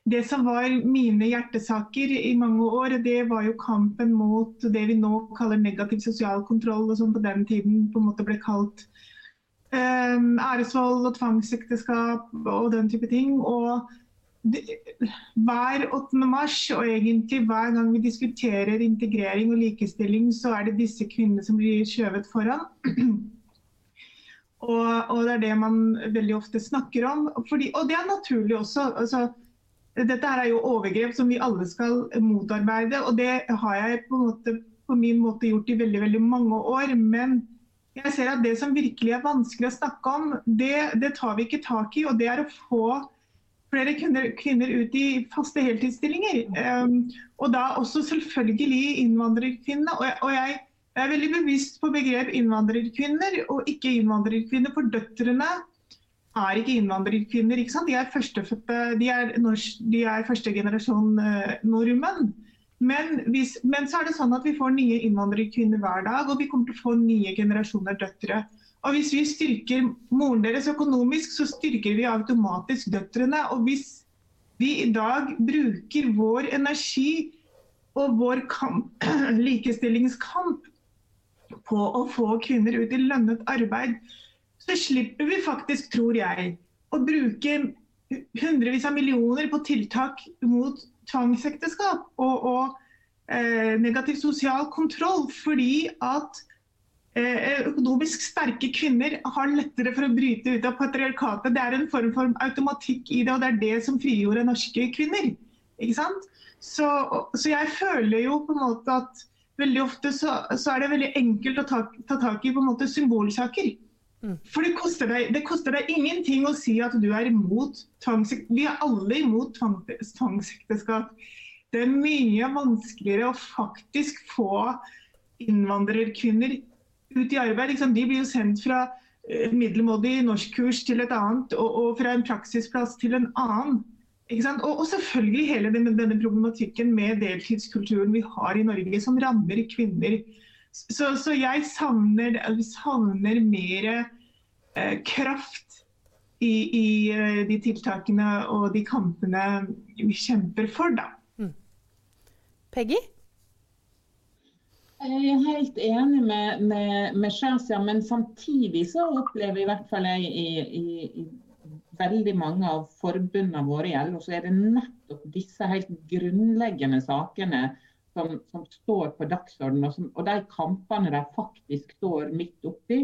det som var mine hjertesaker i mange år, det var jo kampen mot det vi nå kaller negativ sosial kontroll, og som på den tiden på en måte ble kalt um, æresvold og tvangsekteskap og den type ting. Og hver 8. mars og egentlig hver gang vi diskuterer integrering og likestilling, så er det disse kvinnene som blir skjøvet foran. Og, og, det er det man veldig ofte snakker om. Fordi, og det er naturlig også. Altså, dette er jo overgrep som vi alle skal motarbeide, og det har jeg på, måte, på min måte gjort i veldig, veldig mange år. Men jeg ser at det som virkelig er vanskelig å snakke om, det, det tar vi ikke tak i. Og det er å få flere kvinner, kvinner ut i faste heltidsstillinger. Um, og da også selvfølgelig innvandrerkvinnene. Og, og jeg, er veldig bevisst på begrep innvandrerkvinner og ikke innvandrerkvinner. For døtrene er ikke innvandrerkvinner. ikke sant? De er førstefødte, de er, norsk, de er første generasjon uh, nordmenn. Men, hvis, men, så er det sånn at vi får nye innvandrerkvinner hver dag, og vi kommer til å få nye generasjoner døtre. Og Hvis vi styrker moren deres økonomisk, så styrker vi automatisk døtrene. Og hvis vi i dag bruker vår energi og vår kamp, (clears throat) likestillingskamp på å få kvinner ut i lønnet arbeid, så slipper vi faktisk, tror jeg, å bruke hundrevis av millioner på tiltak mot tvangsekteskap og, og eh, negativ sosial kontroll. Fordi at Eh, økonomisk sterke kvinner har lettere for å bryte ut av patriarkatet. Det er en form for automatikk i det, og det er det som frigjorde norske kvinner. Ikke sant? Så, så jeg føler jo på en måte at veldig ofte så, så er det veldig enkelt å ta, ta, tak i på en måte symbolsaker. For det koster, deg, det koster, deg, ingenting å si at du er imot tvangsekteskap. Vi er alle imot tvangsekteskap. Det er mye vanskeligere å faktisk få innvandrerkvinner ut i arbeid. De blir jo sendt fra eh, middelmådig norskkurs til et annet, og, og, fra en praksisplass til en annen. Og, og, selvfølgelig hele denne, denne, problematikken med deltidskulturen vi har i Norge, som rammer kvinner. Så, så jeg savner, savner mer kraft i, i, eh, de tiltakene og de kampene vi kjemper for. Da. Mm. Peggy? Jeg er helt enig med, med, med Shazia, men samtidig så opplever i hvert fall jeg i, i, i veldig mange av forbundene våre i LO, så er det nettopp disse helt grunnleggende sakene som, som står på dagsordenen, og, og, de kampene de faktisk står midt oppi.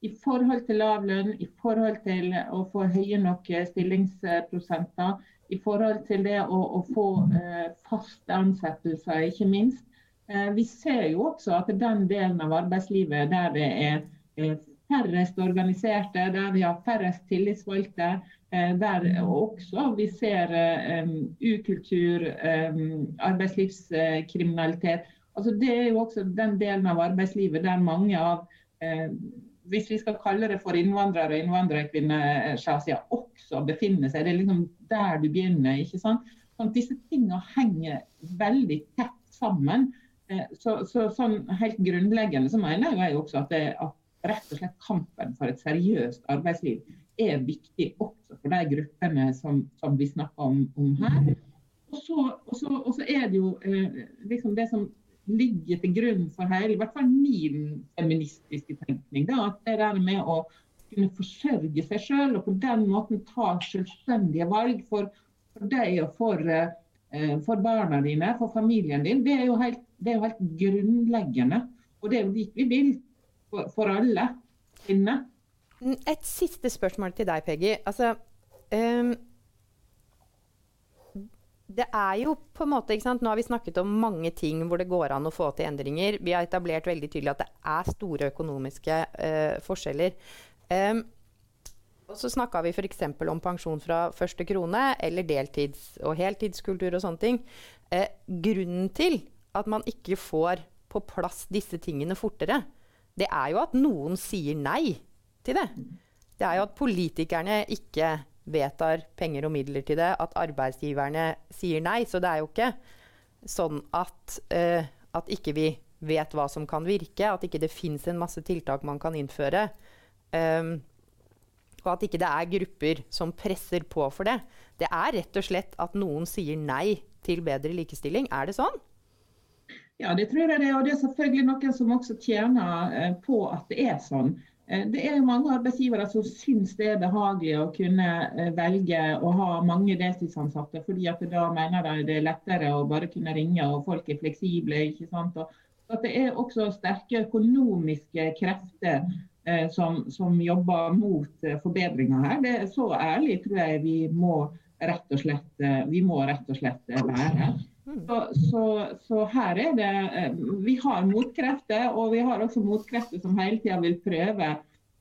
I forhold til lav lønn, i forhold til å få høye nok stillingsprosenter, i forhold til det å, å få eh, faste ansettelser, ikke minst. Eh, vi ser jo også at den delen av arbeidslivet der det er færrest organiserte, der vi har færrest tillitsvalgte, eh, der også vi ser um, ukultur, arbeidslivskriminalitet. Altså det er jo også den delen av arbeidslivet der mange av um, hvis vi skal kalle det for innvandrere og innvandrerkvinner, Shazia, også befinner seg. Det er liksom der du begynner. ikke sant? Sånn disse tingene henger veldig tett sammen. Eh, så, så, sånn helt grunnleggende så mener jeg også at, det, at rett og slett kampen for et seriøst arbeidsliv er viktig også for de gruppene som, som vi snakker om, om her. Og så, og, så, og så, er det jo eh, liksom det som ligger til grunn for hele, i hvert fall min feministiske tenkning. Da, at det der med å kunne forsørge seg sjøl og på den måten ta selvstendige valg for, for deg og for, eh, for barna dine, for familien din, det er jo helt er jo helt grunnleggende. Og det er jo dit vi vil for, for alle kvinner. Et siste spørsmål til deg, Peggy. Altså, um, det er jo på en måte, ikke sant? Nå har vi snakket om mange ting hvor det går an å få til endringer. Vi har etablert veldig tydelig at det er store økonomiske uh, forskjeller. Um, og så snakka vi f.eks. om pensjon fra første krone, eller deltids- og heltidskultur og sånne ting. Uh, grunnen til at man ikke får på plass disse tingene fortere, det er jo at noen sier nei til det. Det er jo at politikerne ikke vedtar penger og midler til det, at arbeidsgiverne sier nei. Så det er jo ikke sånn at, uh, at ikke vi vet hva som kan virke, at ikke det fins en masse tiltak man kan innføre. Um, og at ikke det er grupper som presser på for det. Det er rett og slett at noen sier nei til bedre likestilling. Er det sånn? Ja, det tror jeg det er. Og det er selvfølgelig noen som også tjener eh, på at det er sånn. Eh, det er jo mange arbeidsgivere som syns det er behagelig å kunne eh, velge å ha mange deltidsansatte, fordi at da mener de det er lettere å bare kunne ringe og folk er fleksible. ikke sant? Og at det er også sterke økonomiske krefter eh, som, som, jobber mot eh, forbedringer her. Det er så ærlig tror jeg vi må rett og slett, eh, vi må rett og slett være. Så, så, så, her er det eh, Vi har motkrefter, og vi har også motkrefter som hele tida vil prøve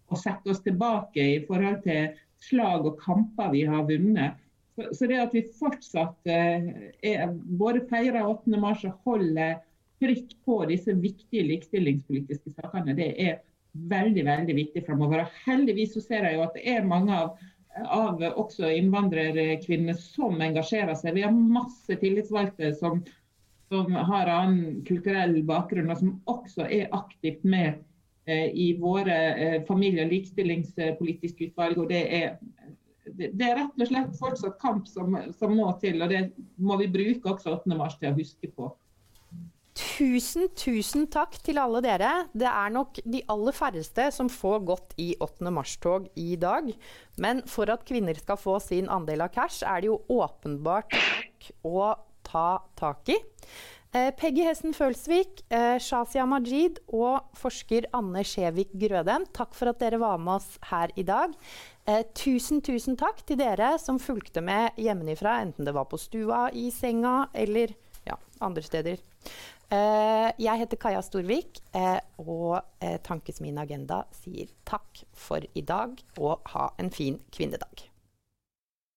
å sette oss tilbake i forhold til slag og kamper vi har vunnet. Så, så det at vi fortsatt eh, er, både feirer 8. mars og holder trykk på disse viktige likestillingspolitiske sakene, det er veldig veldig viktig framover. Heldigvis så ser jeg jo at det er mange av av også innvandrerkvinner som engasjerer seg. Vi har masse tillitsvalgte som, som har annen kulturell bakgrunn, og som også er aktivt med eh, i våre eh, familie- og likestillingspolitiske utvalg. og det er, det, er rett og slett fortsatt kamp som, som må til, og det må vi bruke også 8. mars til å huske på. Tusen, tusen takk til alle dere. Det er nok de aller færreste som får gått i 8. mars-tog i dag. Men for at kvinner skal få sin andel av cash, er det jo åpenbart nok å ta tak i. Eh, Peggy Hessen Følsvik, eh, Shazia Majid og forsker Anne Skjevik Grødem, takk for at dere var med oss her i dag. Eh, tusen, tusen takk til dere som fulgte med hjemmefra, enten det var på stua, i senga eller ja, andre steder. Uh, jeg heter Kaja Storvik, uh, og uh, Tankesmien Agenda sier takk for i dag, og ha en fin kvinnedag.